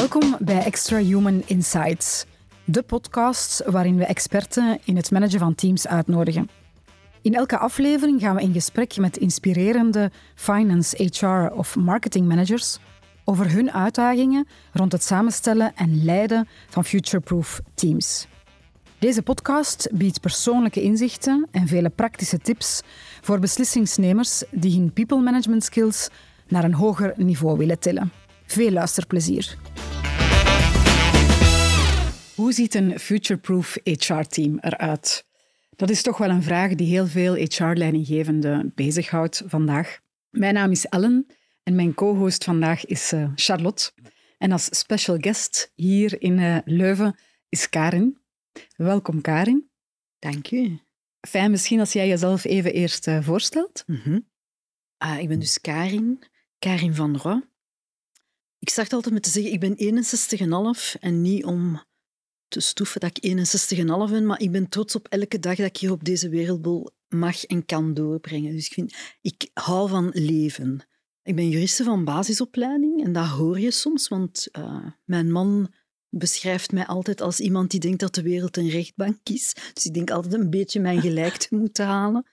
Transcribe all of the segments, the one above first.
Welkom bij Extra Human Insights, de podcast waarin we experten in het managen van teams uitnodigen. In elke aflevering gaan we in gesprek met inspirerende finance, HR of marketing managers over hun uitdagingen rond het samenstellen en leiden van future-proof teams. Deze podcast biedt persoonlijke inzichten en vele praktische tips voor beslissingsnemers die hun people management skills naar een hoger niveau willen tillen. Veel luisterplezier. Hoe ziet een future-proof HR-team eruit? Dat is toch wel een vraag die heel veel HR-leidinggevenden bezighoudt vandaag. Mijn naam is Ellen en mijn co-host vandaag is uh, Charlotte. En als special guest hier in uh, Leuven is Karin. Welkom, Karin. Dank u. Fijn, misschien als jij jezelf even eerst uh, voorstelt. Mm -hmm. ik ben dus Karin, Karin van Roy. Ik start altijd met te zeggen, ik ben 61,5 en niet om te stoeven dat ik 61,5 ben, maar ik ben trots op elke dag dat ik hier op deze wereldbol mag en kan doorbrengen. Dus ik, vind, ik hou van leven. Ik ben juriste van basisopleiding en dat hoor je soms, want uh, mijn man beschrijft mij altijd als iemand die denkt dat de wereld een rechtbank is. Dus ik denk altijd een beetje mijn gelijk te moeten halen.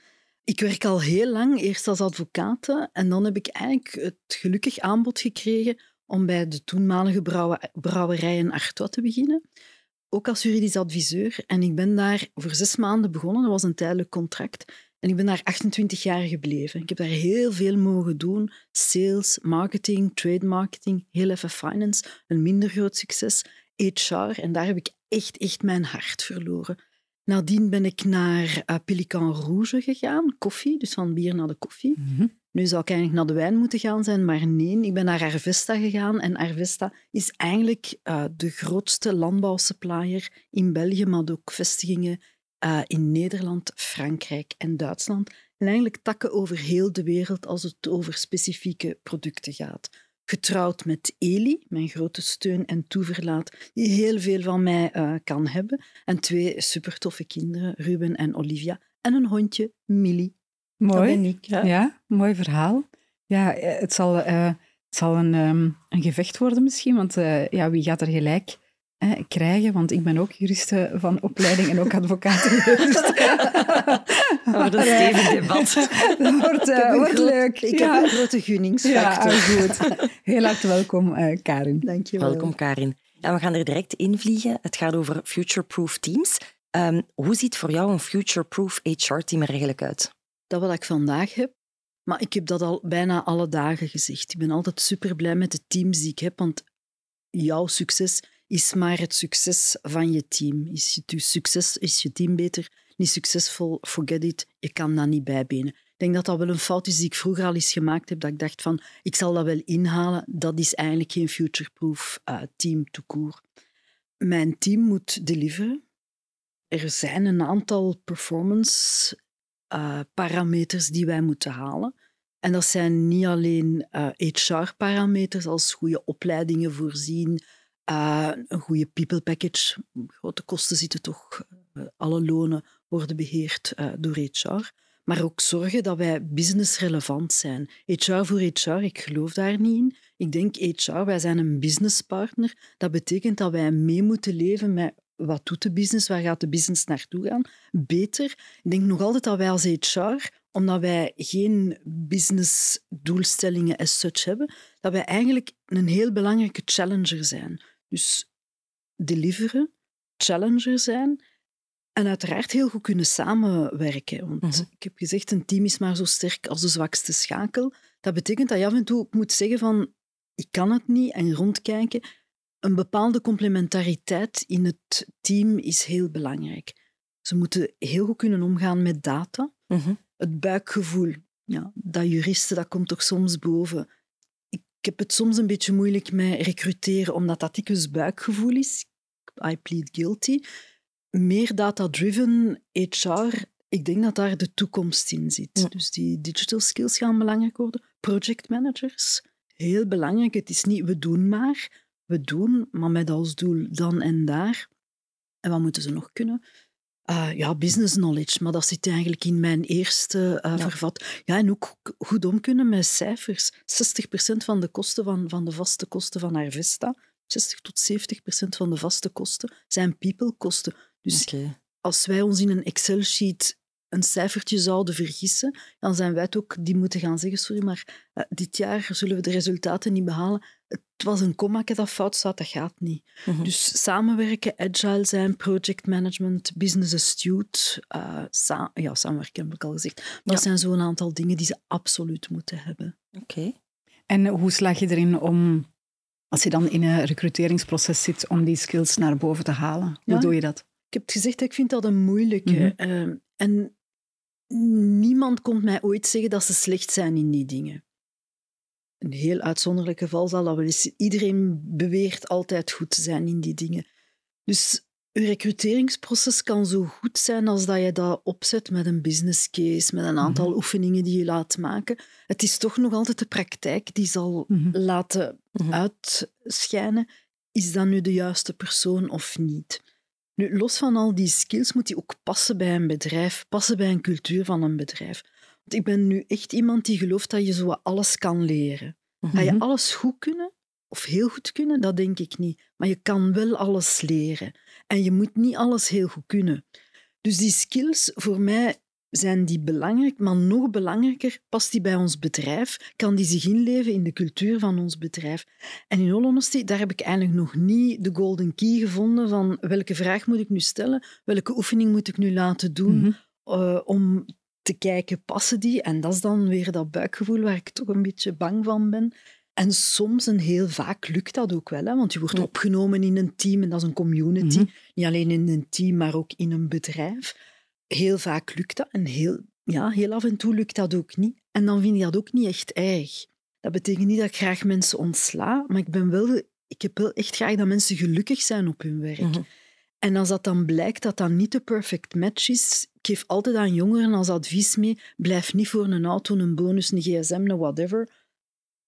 Ik werk al heel lang, eerst als advocaat, en dan heb ik eigenlijk het gelukkig aanbod gekregen om bij de toenmalige brouwerij in Artois te beginnen. Ook als juridisch adviseur. En ik ben daar voor zes maanden begonnen. Dat was een tijdelijk contract. En ik ben daar 28 jaar gebleven. Ik heb daar heel veel mogen doen. Sales, marketing, trade marketing, heel even finance. Een minder groot succes. HR. En daar heb ik echt, echt mijn hart verloren. Nadien ben ik naar uh, Pelican Rouge gegaan, koffie, dus van bier naar de koffie. Mhm. Nu zou ik eigenlijk naar de wijn moeten gaan zijn, maar nee, ik ben naar Arvesta gegaan. En Arvesta is eigenlijk uh, de grootste landbouwsupplier in België, maar ook vestigingen uh, in Nederland, Frankrijk en Duitsland. En eigenlijk takken over heel de wereld als het over specifieke producten gaat getrouwd met Eli, mijn grote steun en toeverlaat, die heel veel van mij uh, kan hebben. En twee supertoffe kinderen, Ruben en Olivia. En een hondje, Millie. Mooi. Dat ben ik. Ja, ja mooi verhaal. Ja, eh, het zal, uh, het zal een, um, een gevecht worden misschien, want uh, ja, wie gaat er gelijk krijgen, want ik ben ook juriste van opleiding en ook advocaat geweest. dat een stevig debat. dat wordt, uh, wordt leuk. Ik heb een grote gunningsfactor. Ja, goed. Heel hartelijk welkom, uh, Karin. Dank je wel. Welkom, Karin. Ja, we gaan er direct invliegen. Het gaat over future-proof teams. Um, hoe ziet voor jou een future-proof HR-team er eigenlijk uit? Dat wat ik vandaag heb, maar ik heb dat al bijna alle dagen gezegd. Ik ben altijd super blij met de teams die ik heb, want jouw succes is maar het succes van je team. Is je succes, is je team beter, niet succesvol, forget it, je kan dat niet bijbenen. Ik denk dat dat wel een fout is die ik vroeger al eens gemaakt heb, dat ik dacht van, ik zal dat wel inhalen. Dat is eigenlijk geen future-proof uh, team toekoor. Mijn team moet deliveren. Er zijn een aantal performance uh, parameters die wij moeten halen. En dat zijn niet alleen HR-parameters als goede opleidingen voorzien, uh, een goede people package. Grote kosten zitten toch, alle lonen worden beheerd door HR. Maar ook zorgen dat wij businessrelevant zijn. HR voor HR, ik geloof daar niet in. Ik denk HR, wij zijn een businesspartner. Dat betekent dat wij mee moeten leven met wat doet de business, waar gaat de business naartoe gaan. Beter. Ik denk nog altijd dat wij als HR omdat wij geen businessdoelstellingen as such hebben, dat wij eigenlijk een heel belangrijke challenger zijn. Dus deliveren, challenger zijn en uiteraard heel goed kunnen samenwerken. Want mhm. ik heb gezegd, een team is maar zo sterk als de zwakste schakel. Dat betekent dat je af en toe moet zeggen van, ik kan het niet en rondkijken. Een bepaalde complementariteit in het team is heel belangrijk. Ze moeten heel goed kunnen omgaan met data. Mhm. Het buikgevoel, ja, dat juristen, dat komt toch soms boven heb het soms een beetje moeilijk met recruteren, omdat dat dikwijls buikgevoel is. I plead guilty. Meer data-driven HR, ik denk dat daar de toekomst in zit. Dus die digital skills gaan belangrijk worden. Project managers, heel belangrijk. Het is niet we doen maar, we doen, maar met als doel dan en daar. En wat moeten ze nog kunnen? Uh, ja, business knowledge, maar dat zit eigenlijk in mijn eerste uh, vervat. Ja, en ook goed om kunnen met cijfers. 60% van de kosten van, van de vaste kosten van Arvesta 60 tot 70 procent van de vaste kosten zijn people-kosten. Dus als wij ons in een Excel-sheet een cijfertje zouden vergissen, dan zijn wij het ook die moeten gaan zeggen, sorry, maar uh, dit jaar zullen we de resultaten niet behalen. Het was een komma dat fout staat, dat gaat niet. Mm -hmm. Dus samenwerken, agile zijn, project management, business astute, uh, sa ja, samenwerken heb ik al gezegd. Maar ja. dat zijn zo'n aantal dingen die ze absoluut moeten hebben. Oké. Okay. En hoe slaag je erin om, als je dan in een recruteringsproces zit, om die skills naar boven te halen? Hoe ja. doe je dat? Ik heb het gezegd, ik vind dat een moeilijke. Mm -hmm. uh, en niemand komt mij ooit zeggen dat ze slecht zijn in die dingen. Een heel uitzonderlijk geval zal dat wel eens. Iedereen beweert altijd goed te zijn in die dingen. Dus je recruteringsproces kan zo goed zijn als dat je dat opzet met een business case, met een aantal mm -hmm. oefeningen die je laat maken. Het is toch nog altijd de praktijk die zal mm -hmm. laten mm -hmm. uitschijnen. Is dat nu de juiste persoon of niet? Nu, los van al die skills moet die ook passen bij een bedrijf, passen bij een cultuur van een bedrijf. Ik ben nu echt iemand die gelooft dat je zo alles kan leren. Mm -hmm. Ga je alles goed kunnen, of heel goed kunnen, dat denk ik niet. Maar je kan wel alles leren. En je moet niet alles heel goed kunnen. Dus die skills, voor mij zijn die belangrijk, maar nog belangrijker, past die bij ons bedrijf? Kan die zich inleven in de cultuur van ons bedrijf? En in all honesty, daar heb ik eigenlijk nog niet de golden key gevonden van welke vraag moet ik nu stellen, welke oefening moet ik nu laten doen mm -hmm. uh, om te kijken, passen die? En dat is dan weer dat buikgevoel waar ik toch een beetje bang van ben. En soms en heel vaak lukt dat ook wel, hè? want je wordt opgenomen in een team en dat is een community. Mm -hmm. Niet alleen in een team, maar ook in een bedrijf heel vaak lukt dat en heel, ja, heel af en toe lukt dat ook niet. En dan vind ik dat ook niet echt erg. Dat betekent niet dat ik graag mensen ontsla, maar ik, ben wel, ik heb wel echt graag dat mensen gelukkig zijn op hun werk. Mm -hmm. En als dat dan blijkt dat dat niet de perfect match is, ik geef altijd aan jongeren als advies mee, blijf niet voor een auto, een bonus, een gsm, een whatever.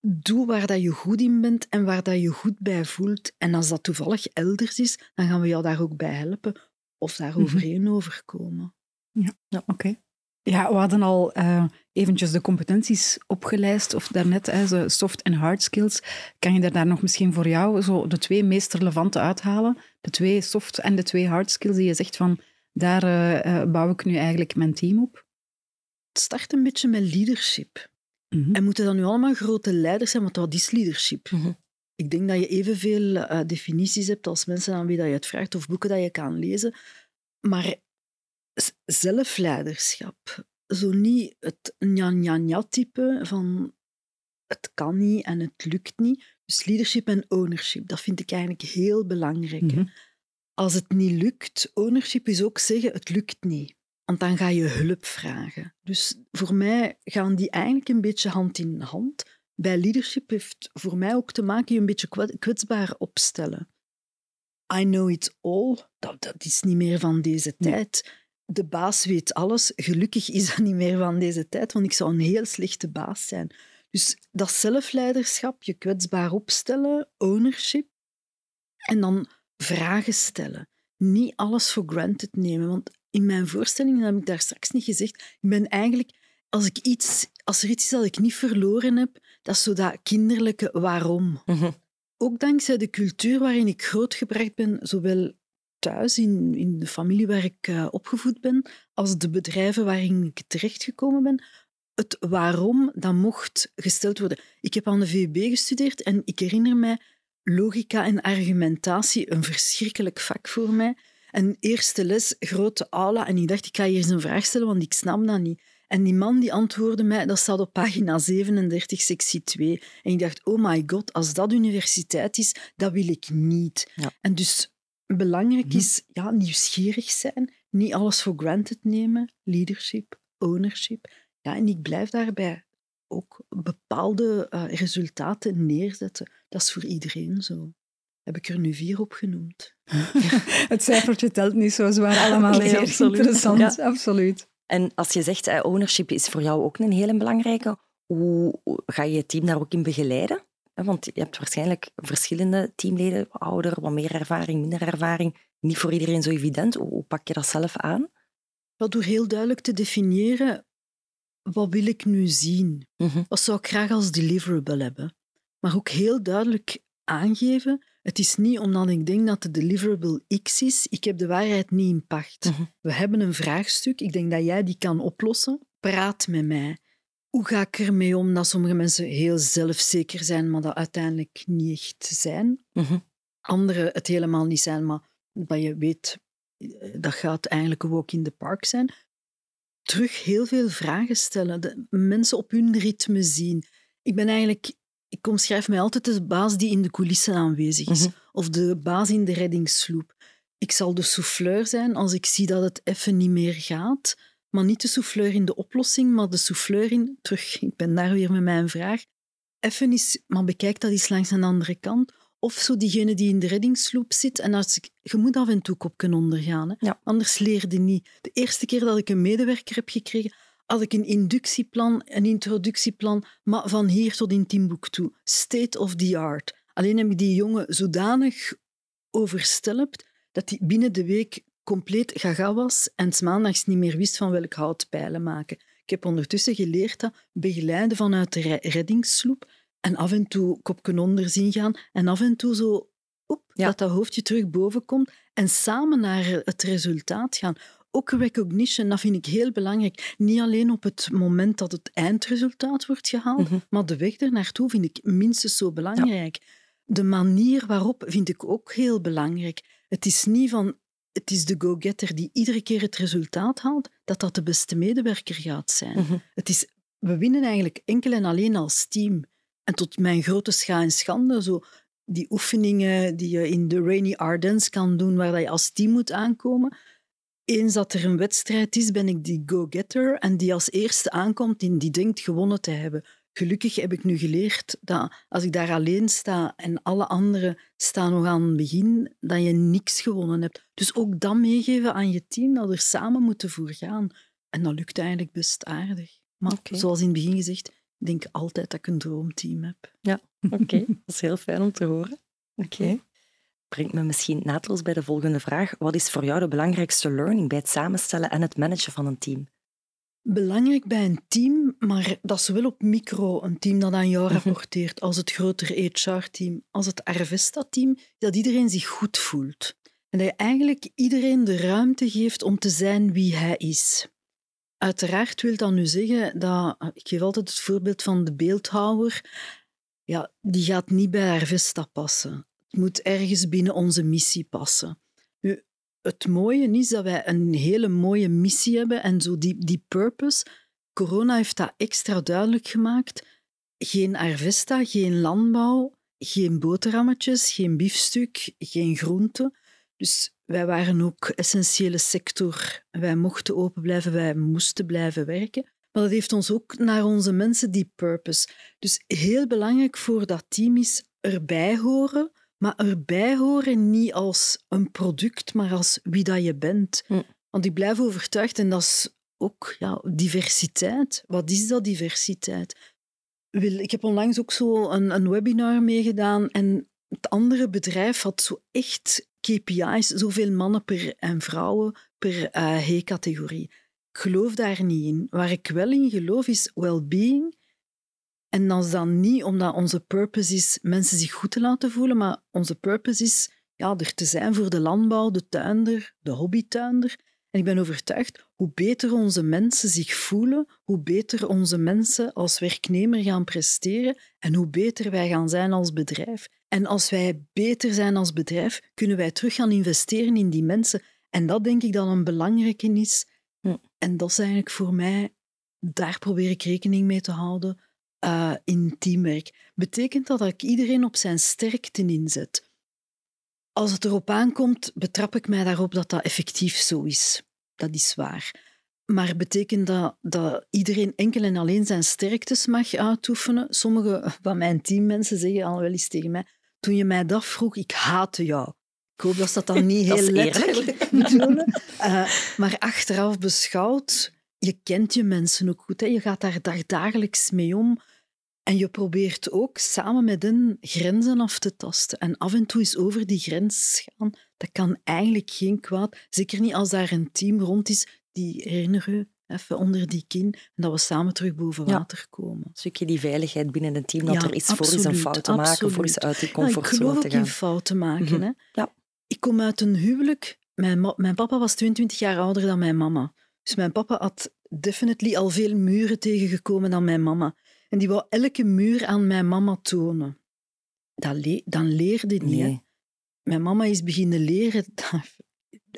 Doe waar dat je goed in bent en waar dat je goed bij voelt. En als dat toevallig elders is, dan gaan we jou daar ook bij helpen of daar overeen mm -hmm. overkomen. Ja, ja oké. Okay. Ja, we hadden al uh, eventjes de competenties opgelijst, of daarnet, hè, soft en hard skills. Kan je daar nog misschien voor jou zo de twee meest relevante uithalen? De twee soft en de twee hard skills die je zegt van, daar uh, bouw ik nu eigenlijk mijn team op? Het start een beetje met leadership. Mm -hmm. En moeten dan nu allemaal grote leiders zijn, want wat is leadership? Mm -hmm. Ik denk dat je evenveel uh, definities hebt als mensen aan wie dat je het vraagt, of boeken dat je kan lezen. Maar zelfleiderschap. Zo niet het nja-nja-nja-type van het kan niet en het lukt niet. Dus leadership en ownership, dat vind ik eigenlijk heel belangrijk. Mm -hmm. Als het niet lukt, ownership is ook zeggen het lukt niet. Want dan ga je hulp vragen. Dus voor mij gaan die eigenlijk een beetje hand in hand. Bij leadership heeft voor mij ook te maken je een beetje kwetsbaar opstellen. I know it all, dat, dat is niet meer van deze tijd de baas weet alles. Gelukkig is dat niet meer van deze tijd, want ik zou een heel slechte baas zijn. Dus dat zelfleiderschap, je kwetsbaar opstellen, ownership, en dan vragen stellen. Niet alles voor granted nemen, want in mijn voorstelling, dat heb ik daar straks niet gezegd, ik ben eigenlijk, als, ik iets, als er iets is dat ik niet verloren heb, dat is zo dat kinderlijke waarom. Mm -hmm. Ook dankzij de cultuur waarin ik grootgebracht ben, zowel thuis, in, in de familie waar ik uh, opgevoed ben, als de bedrijven waarin ik terechtgekomen ben, het waarom dat mocht gesteld worden. Ik heb aan de VUB gestudeerd en ik herinner mij logica en argumentatie, een verschrikkelijk vak voor mij. En eerste les, grote aula, en ik dacht, ik ga hier eens een vraag stellen, want ik snap dat niet. En die man die antwoordde mij, dat staat op pagina 37, sectie 2. En ik dacht, oh my god, als dat universiteit is, dat wil ik niet. Ja. En dus Belangrijk mhm. is ja, nieuwsgierig zijn, niet alles voor granted nemen, leadership, ownership. Ja, en ik blijf daarbij ook bepaalde uh, resultaten neerzetten. Dat is voor iedereen zo. Heb ik er nu vier op genoemd. Het cijfertje telt niet zo zwaar allemaal. Nee, absoluut. Interessant, ja. absoluut. En als je zegt, uh, ownership is voor jou ook een hele belangrijke, hoe ga je je team daar ook in begeleiden? Want je hebt waarschijnlijk verschillende teamleden, ouder, wat meer ervaring, minder ervaring. Niet voor iedereen zo evident. Hoe pak je dat zelf aan? Wel door heel duidelijk te definiëren, wat wil ik nu zien? Mm -hmm. Wat zou ik graag als deliverable hebben? Maar ook heel duidelijk aangeven, Het is niet omdat ik denk dat de deliverable X is. Ik heb de waarheid niet in pacht. Mhm. We hebben een vraagstuk. Ik denk dat jij die kan oplossen. Praat met mij. Hoe ga ik ermee om dat sommige mensen heel zelfzeker zijn, maar dat uiteindelijk niet echt zijn? Mhm. Anderen het helemaal niet zijn, maar dat je weet, eh, dat gaat eigenlijk walk in the park zijn. Terug heel veel vragen stellen, de mensen op hun ritme zien. Ik ben eigenlijk, ik omschrijf mij altijd de baas die in de coulissen aanwezig is, Mhm. of de baas in de reddingssloep. Ik zal de souffleur zijn als ik zie dat het even niet meer gaat, maar niet de souffleur in de oplossing, maar de souffleur in, terug, ik ben daar weer met mijn vraag, even is, maar bekijk dat eens langs een andere kant. Of zo diegene die in de reddingssloep zit. En als ik, je moet af en toe kop kunnen ondergaan. Hè? Ja. Anders leerde niet. De eerste keer dat ik een medewerker heb gekregen, had ik een inductieplan, een introductieplan, maar van hier tot in Timbuktu. State of the art. Alleen heb ik die jongen zodanig overstelpt dat hij binnen de week compleet gaga was en 's maandags niet meer wist van welk hout pijlen maken. Ik heb ondertussen geleerd dat begeleiden vanuit de re- reddingssloep en af en toe kopken onder zien gaan en af en toe zo oep, Ja. dat dat hoofdje terug boven komt en samen naar het resultaat gaan. Ook recognition, dat vind ik heel belangrijk. Niet alleen op het moment dat het eindresultaat wordt gehaald, Mhm. maar de weg er naartoe vind ik minstens zo belangrijk. De manier waarop vind ik ook heel belangrijk. Het is niet van, het is de go-getter die iedere keer het resultaat haalt, dat dat de beste medewerker gaat zijn. Mhm. Het is, we winnen eigenlijk enkel en alleen als team. En tot mijn grote scha en schande, zo die oefeningen die je in de Rainy Ardennes kan doen, waar je als team moet aankomen. Eens dat er een wedstrijd is, ben ik die go-getter en die als eerste aankomt en die denkt gewonnen te hebben. Gelukkig heb ik nu geleerd dat als ik daar alleen sta en alle anderen staan nog aan het begin, dat je niks gewonnen hebt. Dus ook dat meegeven aan je team, dat er samen moeten voor gaan. En dat lukt eigenlijk best aardig. Maar zoals in het begin gezegd, ik denk altijd dat ik een droomteam heb. Oké, dat is heel fijn om te horen. Oké. Brengt me misschien naadloos bij de volgende vraag. Wat is voor jou de belangrijkste learning bij het samenstellen en het managen van een team? Belangrijk bij een team, maar dat is zowel op micro, een team dat aan jou rapporteert, als het grotere HR-team, als het Arvesta-team, dat iedereen zich goed voelt. En dat je eigenlijk iedereen de ruimte geeft om te zijn wie hij is. Uiteraard wil dat nu zeggen dat, ik geef altijd het voorbeeld van de beeldhouwer, ja, die gaat niet bij Arvesta passen. Het moet ergens binnen onze missie passen. Nu, het mooie is dat wij een hele mooie missie hebben en zo die, die purpose. Corona heeft dat extra duidelijk gemaakt. Geen Arvesta, geen landbouw, geen boterhammetjes, geen biefstuk, geen groente. Dus wij waren ook essentiële sector. Wij mochten open blijven, wij moesten blijven werken. Maar dat heeft ons ook naar onze mensen die purpose. Dus heel belangrijk voor dat team is erbij horen, maar erbij horen niet als een product, maar als wie dat je bent. Hm. Want ik blijf overtuigd, en dat is ook ja, diversiteit. Wat is dat, diversiteit? Wil- Ik heb onlangs ook zo een, een webinar meegedaan en het andere bedrijf had zo echt KPI's, zoveel mannen per, en vrouwen per eh, H-categorie. Ik geloof daar niet in. Waar ik wel in geloof is well-being. En dat is dan niet omdat onze purpose is mensen zich goed te laten voelen, maar onze purpose is ja, er te zijn voor de landbouw, de tuinder, de hobbytuinder. En ik ben overtuigd, hoe beter onze mensen zich voelen, hoe beter onze mensen als werknemer gaan presteren en hoe beter wij gaan zijn als bedrijf. En als wij beter zijn als bedrijf, kunnen wij terug gaan investeren in die mensen. En dat denk ik dat een belangrijke is. Hm. En dat is eigenlijk voor mij, daar probeer ik rekening mee te houden eh, in teamwerk. Betekent dat dat ik iedereen op zijn sterkte inzet? Als het erop aankomt, betrap ik mij daarop dat dat effectief zo is. Dat is waar. Maar betekent dat dat iedereen enkel en alleen zijn sterktes mag uitoefenen? Sommige van mijn teammensen zeggen al wel eens tegen mij, toen je mij dat vroeg, ik haatte jou. Ik hoop dat ze dat dan niet heel is letterlijk bedoelen. Eh, maar achteraf beschouwd, je kent je mensen ook goed. Hè? Je gaat daar dag- dagelijks mee om. En je probeert ook samen met hen grenzen af te tasten. En af en toe eens over die grens gaan, dat kan eigenlijk geen kwaad. Zeker niet als daar een team rond is die, herinner u, even onder die kin, en dat we samen terug boven water komen. Een stukje die veiligheid binnen een team, dat er is voor eens een fout te maken, absoluut. voor eens uit die comfortzone ja, ik te gaan. ook in fouten maken. Mhm. hè. Ja. Ik kom uit een huwelijk. Mijn, mijn papa was 22 jaar ouder dan mijn mama. Dus mijn papa had definitely al veel muren tegengekomen dan mijn mama. En die wou elke muur aan mijn mama tonen. Dat le dan leerde niet. Nee. Mijn mama is beginnen leren.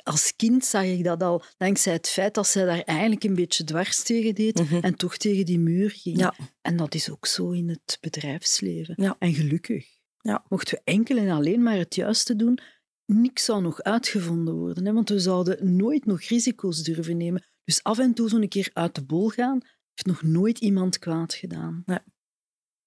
Als kind zag ik dat al, dankzij het feit dat zij daar eigenlijk een beetje dwars tegen deed Mhm. en toch tegen die muur ging. Ja. En dat is ook zo in het bedrijfsleven. Ja. En gelukkig. Ja. Mochten we enkel en alleen maar het juiste doen, niks zou nog uitgevonden worden. Hè? Want we zouden nooit nog risico's durven nemen. Dus af en toe zo'n keer uit de bol gaan, heeft nog nooit iemand kwaad gedaan.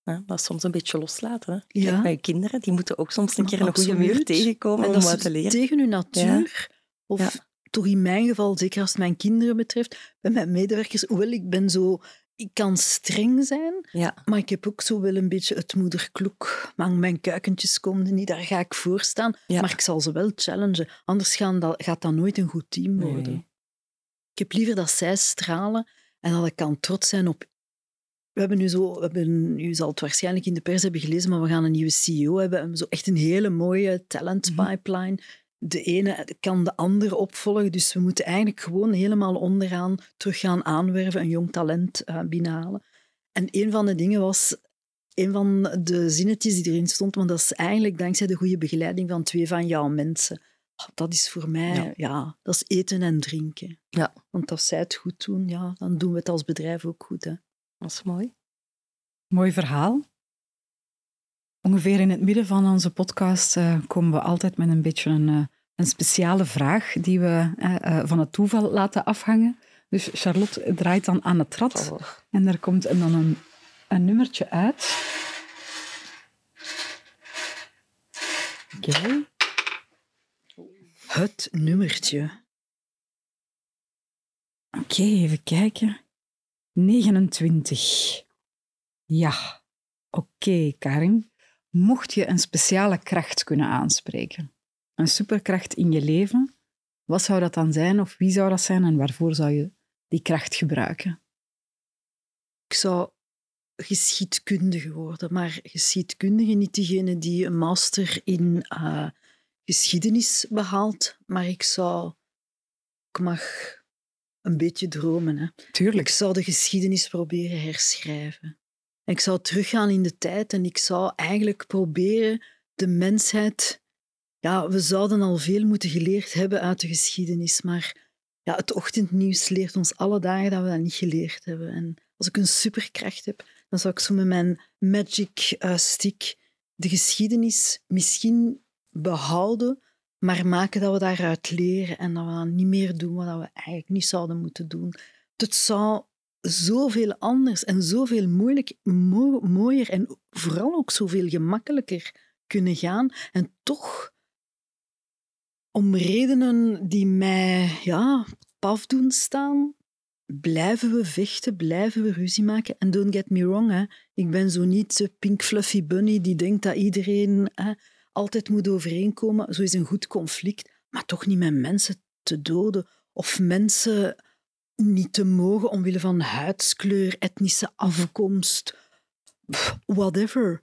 Ja, dat is soms een beetje loslaten. Hè. Ja. Kijk, Bij kinderen, die moeten ook soms een keer een goede muur tegenkomen En om dat wat te leren. tegen uw natuur, of Ja. toch in mijn geval, zeker als het mijn kinderen betreft, bij mijn medewerkers, hoewel ik ben zo... Ik kan streng zijn, Ja, maar ik heb ook zo wel een beetje het moederkloek. Maar mijn kuikentjes komen niet, daar ga ik voor staan. Ja. Maar ik zal ze wel challengen. Anders gaan dat, gaat dat nooit een goed team Nee. worden. Ik heb liever dat zij stralen en dat ik kan trots zijn op... We hebben nu zo... We hebben, u zal het waarschijnlijk in de pers hebben gelezen, maar we gaan een nieuwe CEO hebben. We hebben zo echt een hele mooie talent Mhm. pipeline. De ene kan de andere opvolgen, dus we moeten eigenlijk gewoon helemaal onderaan terug gaan aanwerven, een jong talent eh, binnenhalen. En een van de dingen was, een van de zinnetjes die erin stond, want dat is eigenlijk dankzij de goede begeleiding van twee van jouw mensen. Ah, Dat is voor mij, Ja. ja, dat is eten en drinken. Ja. Want als zij het goed doen, ja, dan doen we het als bedrijf ook goed. Hè. dat is mooi. Mooi verhaal. Ongeveer in het midden van onze podcast eh, komen we altijd met een beetje een, eh, een speciale vraag die we eh, eh, van het toeval laten afhangen. Dus Charlotte draait dan aan het rad Oh. en er komt dan een, een nummertje uit. Oké. Het nummertje. Oké, even kijken. 29. Ja. Oké, Karin. Mocht je een speciale kracht kunnen aanspreken, een superkracht in je leven, wat zou dat dan zijn of wie zou dat zijn en waarvoor zou je die kracht gebruiken? Ik zou geschiedkundige worden, maar geschiedkundige niet diegene die een master in eh, geschiedenis behaalt, maar ik zou... Ik mag een beetje dromen, hè. Ik Tuurlijk. zou de geschiedenis proberen herschrijven. Ik zou teruggaan in de tijd en ik zou eigenlijk proberen de mensheid... Ja, we zouden al veel moeten geleerd hebben uit de geschiedenis, maar ja, het ochtendnieuws leert ons alle dagen dat we dat niet geleerd hebben. En als ik een superkracht heb, dan zou ik zo met mijn magic eh, stick de geschiedenis misschien behouden, maar maken dat we daaruit leren en dat we dan niet meer doen wat we eigenlijk niet zouden moeten doen. Het zou zoveel anders en zoveel moeilijk, mo- mooier en vooral ook zoveel gemakkelijker kunnen gaan. En toch, om redenen die mij ja, paf doen staan, blijven we vechten, blijven we ruzie maken. En don't get me wrong, hè. ik ben zo niet de pink fluffy bunny die denkt dat iedereen hè, altijd moet overeenkomen. Zo is een goed conflict, maar toch niet met mensen te doden of mensen niet te mogen omwille van huidskleur, etnische afkomst, whatever.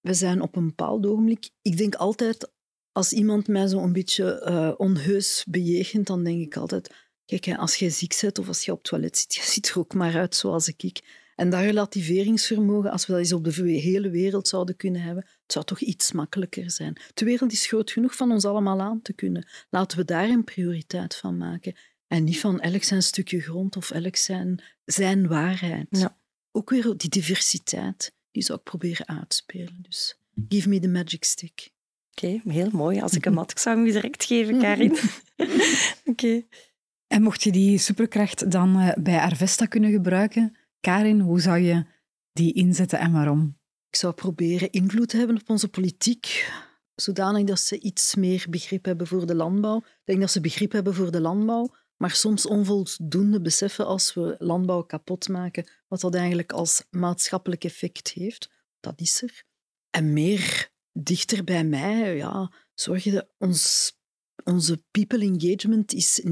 We zijn op een bepaald ogenblik... Ik denk altijd, als iemand mij zo een beetje eh, onheus bejegent, dan denk ik altijd... Kijk, hè, als jij ziek bent of als je op het toilet zit, je ziet er ook maar uit zoals ik. En dat relativeringsvermogen, als we dat eens op de hele wereld zouden kunnen hebben, het zou toch iets makkelijker zijn. De wereld is groot genoeg van ons allemaal aan te kunnen. Laten we daar een prioriteit van maken. En niet van elk zijn stukje grond of elk zijn, zijn waarheid. Ja. Ook weer die diversiteit, die zou ik proberen uitspelen. Dus give me the magic stick. Oké, heel mooi. Als ik een mat, ik zou hem direct geven, Karin. Oké. En mocht je die superkracht dan eh, bij Arvesta kunnen gebruiken, Karin, hoe zou je die inzetten en waarom? Ik zou proberen invloed te hebben op onze politiek, zodanig dat ze iets meer begrip hebben voor de landbouw. Ik denk dat ze begrip hebben voor de landbouw, maar soms onvoldoende beseffen als we landbouw kapot maken, wat dat eigenlijk als maatschappelijk effect heeft. Dat is er. En meer dichter bij mij, ja, zorg je dat ons, onze people engagement is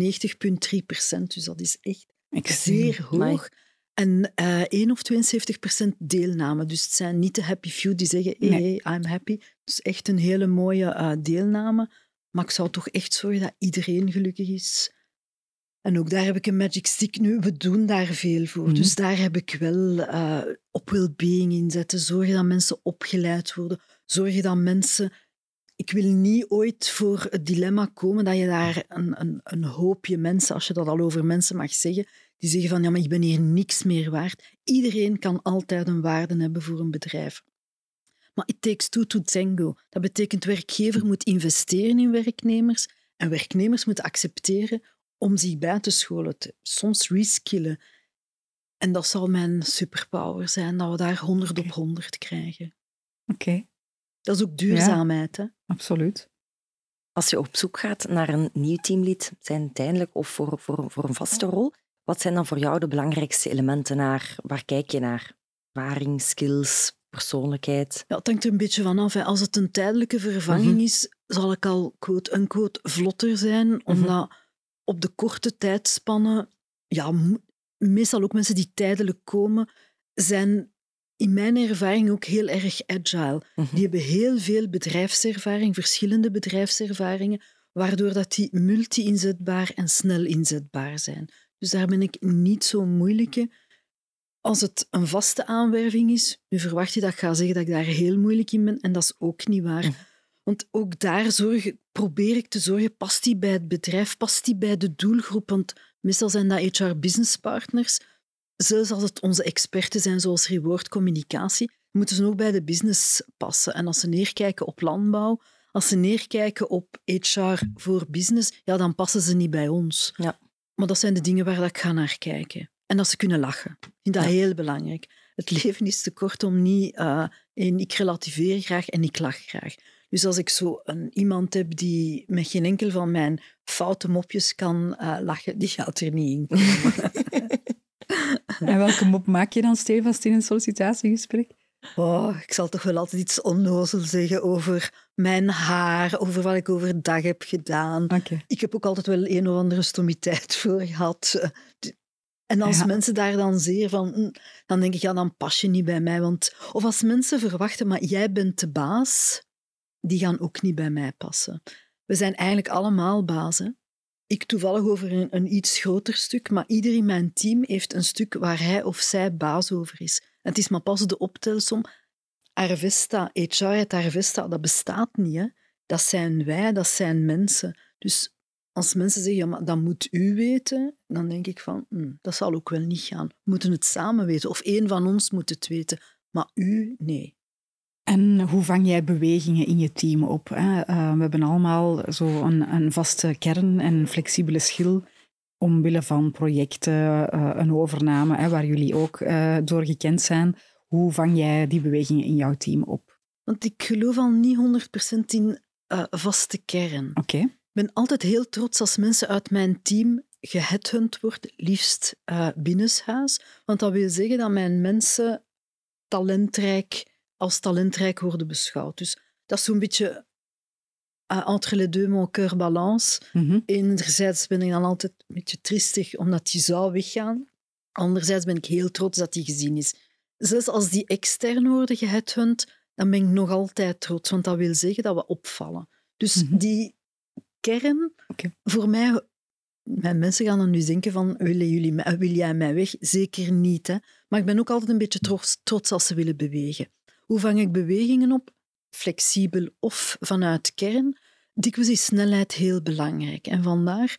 90,3 procent. Dus dat is echt Zeer hoog. En uh, 1 of 72 procent deelname. Dus het zijn niet de happy few die zeggen, hey, nee. I'm happy. Dus echt een hele mooie uh, deelname. Maar ik zou toch echt zorgen dat iedereen gelukkig is. En ook daar heb ik een magic stick nu. We doen daar veel voor. Mm -hmm. Dus daar heb ik wel uh, op well-being inzetten. Zorgen dat mensen opgeleid worden. Zorgen dat mensen... Ik wil niet ooit voor het dilemma komen dat je daar een, een, een hoopje mensen, als je dat al over mensen mag zeggen, die zeggen van ja, maar ik ben hier niks meer waard. Iedereen kan altijd een waarde hebben voor een bedrijf. Maar it takes two to tango. Dat betekent werkgever moet investeren in werknemers en werknemers moeten accepteren om zich bij te scholen, te, soms reskillen. En dat zal mijn superpower zijn, dat we daar 100 okay. op 100 krijgen. Oké. Okay. Dat is ook duurzaamheid. Ja, hè? Absoluut. Als je op zoek gaat naar een nieuw teamlid, zijn tijdelijk of voor, voor, voor een vaste rol, wat zijn dan voor jou de belangrijkste elementen naar? Waar kijk je naar? Ervaring, skills, persoonlijkheid? Ja, het hangt er een beetje van af. Hè. Als het een tijdelijke vervanging mm -hmm. is, zal ik al quote quote vlotter zijn, mm -hmm. omdat op de korte tijdspannen, ja, meestal ook mensen die tijdelijk komen, zijn in mijn ervaring ook heel erg agile. -hmm. Die hebben heel veel bedrijfservaring, verschillende bedrijfservaringen, waardoor dat die multi-inzetbaar en snel inzetbaar zijn. Dus daar ben ik niet zo moeilijke. Als het een vaste aanwerving is, nu verwacht je dat ik ga zeggen dat ik daar heel moeilijk in ben, en dat is ook niet waar. Mm. Want ook daar zorg, probeer ik te zorgen, past die bij het bedrijf, past die bij de doelgroep? Want meestal zijn dat HR-business partners. Zelfs als het onze experten zijn, zoals reward communicatie, moeten ze ook bij de business passen. En als ze neerkijken op landbouw, als ze neerkijken op HR voor business, ja, dan passen ze niet bij ons. Ja. Maar dat zijn de dingen waar ik ga naar kijken. En dat ze kunnen lachen. Ik vind dat ja. heel belangrijk. Het leven is te kort om niet... Uh, één, ik relativeer graag en ik lach graag. Dus als ik zo een, iemand heb die met geen enkel van mijn foute mopjes kan uh, lachen, die gaat er niet in komen. en welke mop maak je dan stevast in een sollicitatiegesprek? Oh, ik zal toch wel altijd iets onnozel zeggen over mijn haar, over wat ik overdag heb gedaan. Okay. Ik heb ook altijd wel een of andere stomiteit voor gehad. En als ja. mensen daar dan zeer van, dan denk ik, ja, dan pas je niet bij mij. Want, of als mensen verwachten, maar jij bent de baas, die gaan ook niet bij mij passen. We zijn eigenlijk allemaal bazen. Ik toevallig over een, een iets groter stuk, maar ieder in mijn team heeft een stuk waar hij of zij baas over is. Het is maar pas de optelsom. Arvesta, HR uit Arvesta, dat bestaat niet. Hè? Dat zijn wij, dat zijn mensen. Dus als mensen zeggen, ja, maar dat moet u weten, dan denk ik van, hm, dat zal ook wel niet gaan. We moeten het samen weten, of één van ons moet het weten. Maar u, nee. En hoe vang jij bewegingen in je team op? Hè? Uh, we hebben allemaal zo een, een, vaste kern en een flexibele schil omwille van projecten, uh, een overname, hè, waar jullie ook uh, door gekend zijn. Hoe vang jij die bewegingen in jouw team op? Want ik geloof al niet 100% in vaste kern. Oké. Okay. Ik ben altijd heel trots als mensen uit mijn team geheadhunt worden, liefst binnenshuis. Want dat wil zeggen dat mijn mensen talentrijk als talentrijk worden beschouwd. Dus dat is zo'n beetje uh, entre les deux mon cœur balance. Mm -hmm. Enerzijds ben ik dan altijd een beetje tristig omdat die zou weggaan. Anderzijds ben ik heel trots dat die gezien is. Zelfs als die extern worden geheadhunt, dan ben ik nog altijd trots, want dat wil zeggen dat we opvallen. Dus mm -hmm. die kern, okay. voor mij... Mijn mensen gaan dan nu denken van, willen jullie, wil jij mij weg? Zeker niet. Hè? Maar ik ben ook altijd een beetje trots, trots als ze willen bewegen. Hoe vang ik bewegingen op? Flexibel of vanuit kern. Dikwijls is snelheid heel belangrijk. En vandaar,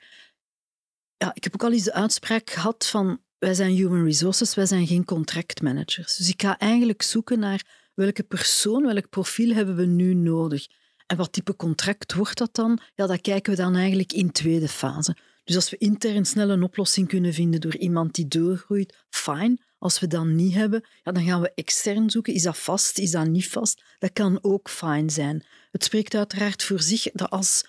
ja, ik heb ook al eens de uitspraak gehad van wij zijn human resources, wij zijn geen contractmanagers. Dus ik ga eigenlijk zoeken naar welke persoon, welk profiel hebben we nu nodig. En wat type contract wordt dat dan? Ja, dat kijken we dan eigenlijk in tweede fase. Dus als we intern snel een oplossing kunnen vinden door iemand die doorgroeit, fijn. Als we dat niet hebben, ja, dan gaan we extern zoeken. Is dat vast? Is dat niet vast? Dat kan ook fijn zijn. Het spreekt uiteraard voor zich dat als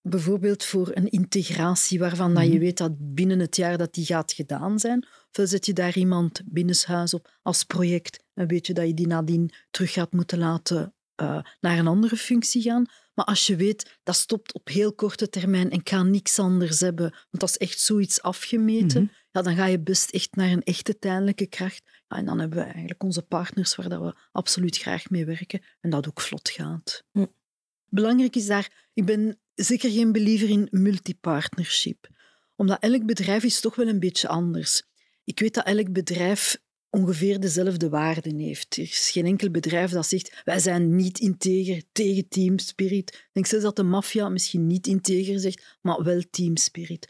bijvoorbeeld voor een integratie waarvan dat je weet dat binnen het jaar dat die gaat gedaan zijn, of zet je daar iemand binnenshuis op als project en weet je dat je die nadien terug gaat moeten laten uh, naar een andere functie gaan. Maar als je weet, dat stopt op heel korte termijn en ik ga niks anders hebben, want dat is echt zoiets afgemeten, mhm. ja, dan ga je best echt naar een echte tijdelijke kracht. Ja, en dan hebben we eigenlijk onze partners waar dat we absoluut graag mee werken en dat ook vlot gaat. Hm. Belangrijk is daar, ik ben zeker geen believer in multipartnership, omdat elk bedrijf is toch wel een beetje anders. Ik weet dat elk bedrijf ongeveer dezelfde waarden heeft. Er is geen enkel bedrijf dat zegt wij zijn niet integer tegen team spirit. Ik denk zelfs dat de maffia misschien niet integer zegt, maar wel team spirit.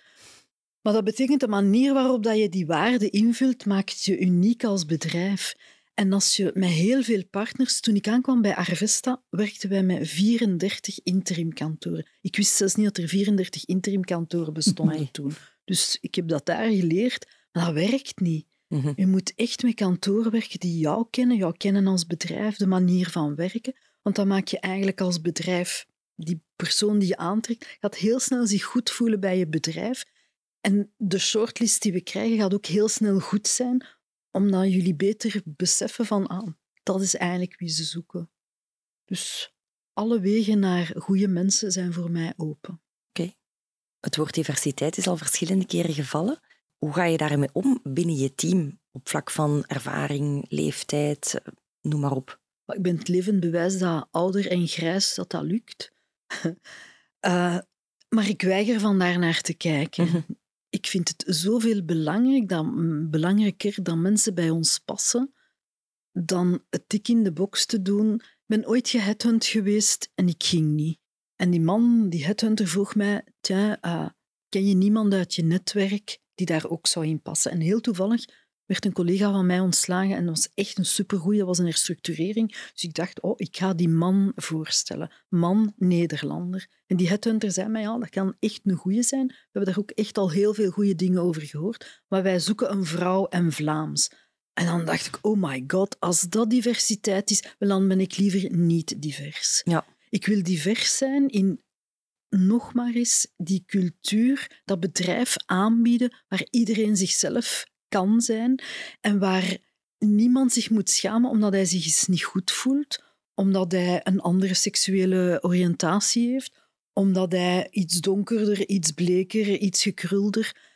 Maar dat betekent de manier waarop dat je die waarden invult, maakt je uniek als bedrijf. En als je met heel veel partners, toen ik aankwam bij Arvesta, werkten wij met 34 interimkantoren. Ik wist zelfs niet dat er 34 interimkantoren bestonden toen. Dus ik heb dat daar geleerd, maar dat werkt niet. Mhm. Je moet echt met kantoren werken die jou kennen, jou kennen als bedrijf, de manier van werken. Want dan maak je eigenlijk als bedrijf, die persoon die je aantrekt, gaat heel snel zich goed voelen bij je bedrijf. En de shortlist die we krijgen gaat ook heel snel goed zijn, omdat jullie beter beseffen van, ah, dat is eigenlijk wie ze zoeken. Dus alle wegen naar goede mensen zijn voor mij open. Oké. Het woord diversiteit is al verschillende keren gevallen. Hoe ga je daarmee om binnen je team op vlak van ervaring, leeftijd, noem maar op? Ik ben het levend bewijs dat ouder en grijs dat dat lukt. uh, maar ik weiger van daar naar te kijken. Mhm. Ik vind het zoveel belangrijk dat, belangrijker dat mensen bij ons passen dan het tik in de box te doen. Ik ben ooit geheadhunt geweest en ik ging niet. En die man, die headhunter, vroeg mij, tja, uh, ken je niemand uit je netwerk die daar ook zou in passen. En heel toevallig werd een collega van mij ontslagen en dat was echt een supergoeie, dat was een herstructurering. Dus ik dacht, oh, ik ga die man voorstellen. Man, Nederlander. En die headhunter zei mij, ja, dat kan echt een goeie zijn. We hebben daar ook echt al heel veel goede dingen over gehoord. Maar wij zoeken een vrouw en Vlaams. En dan dacht ik, oh my god, als dat diversiteit is, dan ben ik liever niet divers. Ja. Ik wil divers zijn in nog maar eens die cultuur, dat bedrijf aanbieden waar iedereen zichzelf kan zijn en waar niemand zich moet schamen omdat hij zich eens niet goed voelt, omdat hij een andere seksuele oriëntatie heeft, omdat hij iets donkerder, iets bleker, iets gekrulder.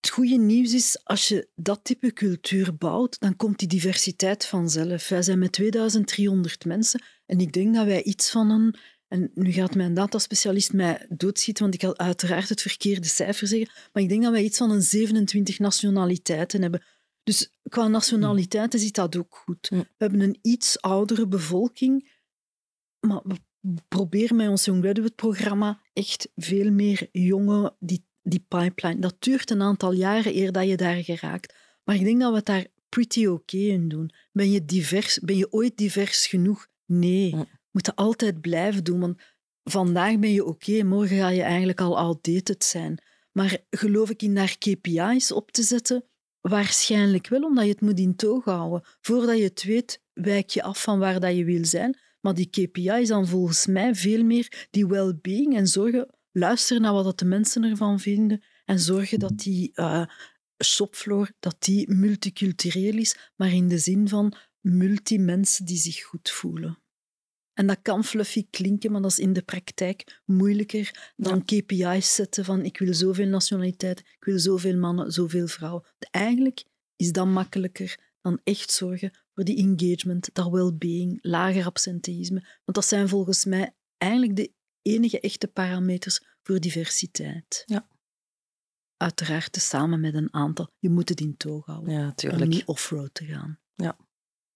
Het goede nieuws is, als je dat type cultuur bouwt, dan komt die diversiteit vanzelf. Wij zijn met 2300 mensen en ik denk dat wij iets van een en nu gaat mijn dataspecialist mij doodschieten, want ik had uiteraard het verkeerde cijfer zeggen. Maar ik denk dat wij iets van een 27 nationaliteiten hebben. Dus qua nationaliteiten zit dat ook goed. We hebben een iets oudere bevolking, maar we proberen met ons Young Graduate-programma echt veel meer jongen, die, die pipeline. Dat duurt een aantal jaren eer dat je daar geraakt. Maar ik denk dat we het daar pretty oké okay in doen. Ben je, divers, ben je ooit divers genoeg? Nee moet je altijd blijven doen. Want vandaag ben je oké, morgen ga je eigenlijk al outdated zijn. Maar geloof ik in daar KPI's op te zetten? Waarschijnlijk wel, omdat je het moet in toog houden. Voordat je het weet, wijk je af van waar dat je wil zijn. Maar die KPI's dan volgens mij veel meer die well-being en zorgen, luisteren naar wat de mensen ervan vinden en zorgen dat die uh, shopfloor dat die multicultureel is, maar in de zin van multi-mensen die zich goed voelen. En dat kan fluffy klinken, maar dat is in de praktijk moeilijker dan KPI's zetten van ik wil zoveel nationaliteit, ik wil zoveel mannen, zoveel vrouwen. Eigenlijk is dat makkelijker dan echt zorgen voor die engagement, dat well-being, lager absenteïsme. Want dat zijn volgens mij eigenlijk de enige echte parameters voor diversiteit. Ja. Uiteraard samen met een aantal. Je moet het in toog houden. Ja, tuurlijk. Om niet off-road te gaan. Ja.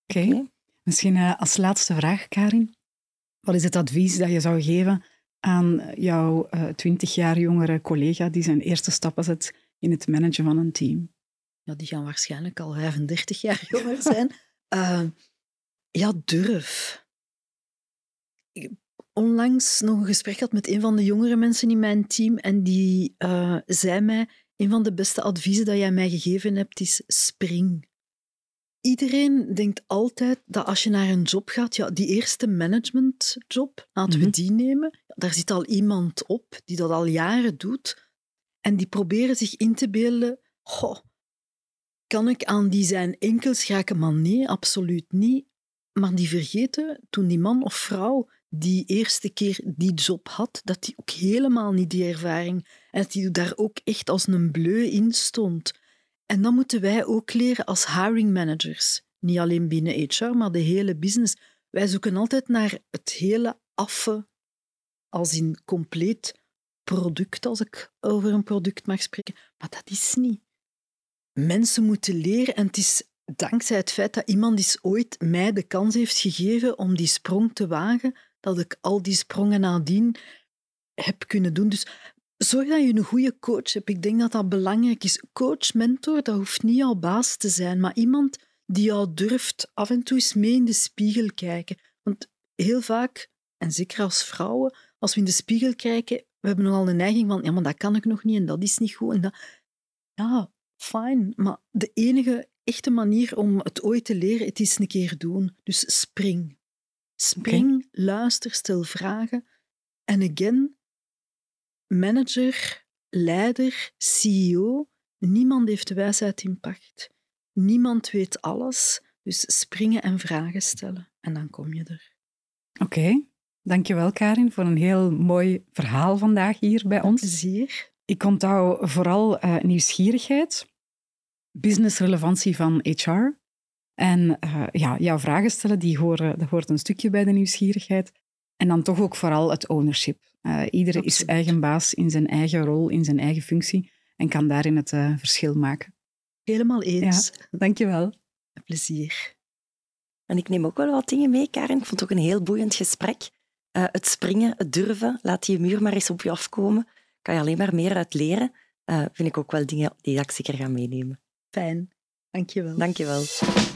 Oké. Misschien uh, als laatste vraag, Karin. Wat is het advies dat je zou geven aan jouw eh, twintig jaar jongere collega die zijn eerste stappen zet in het managen van een team? Ja, die gaan waarschijnlijk al 35 jaar jonger zijn. uh, ja, durf. Ik onlangs nog een gesprek had met een van de jongere mensen in mijn team en die uh, zei mij, een van de beste adviezen dat jij mij gegeven hebt is spring iedereen denkt altijd dat als je naar een job gaat, ja, die eerste managementjob, laten we mhm. die nemen, daar zit al iemand op die dat al jaren doet. En die proberen zich in te beelden, goh, kan ik aan die zijn enkels raken? Maar nee, absoluut niet. Maar die vergeten, toen die man of vrouw die eerste keer die job had, dat die ook helemaal niet die ervaring en dat die daar ook echt als een bleu in stond. En dan moeten wij ook leren als hiring managers. Niet alleen binnen HR, maar de hele business. Wij zoeken altijd naar het hele affe, als in compleet product, als ik over een product mag spreken. Maar dat is niet. Mensen moeten leren en het is dankzij het feit dat iemand is ooit mij de kans heeft gegeven om die sprong te wagen, dat ik al die sprongen nadien heb kunnen doen. Dus zorg dat je een goede coach hebt. Ik denk dat dat belangrijk is. Coach, mentor, dat hoeft niet jouw baas te zijn, maar iemand die jou durft af en toe eens mee in de spiegel kijken. Want heel vaak, en zeker als vrouwen, als we in de spiegel kijken, we hebben nogal de neiging van, ja, maar dat kan ik nog niet en dat is niet goed. En dat... Ja, fijn. Maar de enige echte manier om het ooit te leren, het is een keer doen. Dus spring. Spring, luister, stel vragen. En again, manager, leider, CEO, niemand heeft de wijsheid in pacht. Niemand weet alles. Dus springen en vragen stellen. En dan kom je er. Oké. Okay. Dankjewel, Karin, voor een heel mooi verhaal vandaag hier bij ons. Plezier. Ik onthoud vooral uh, nieuwsgierigheid, businessrelevantie van HR. En uh, ja, jouw vragen stellen, die horen, dat hoort een stukje bij de nieuwsgierigheid. En dan toch ook vooral het ownership. Uh, iedereen is eigen baas in zijn eigen rol, in zijn eigen functie en kan daarin het uh, verschil maken. Helemaal eens. Ja, dankjewel. Plezier. En ik neem ook wel wat dingen mee, Karin. Ik vond het ook een heel boeiend gesprek. Uh, het springen, het durven, laat die muur maar eens op je afkomen. Kan je alleen maar meer uit leren. vind ik ook wel dingen die ik zeker ga meenemen. Fijn. Dank je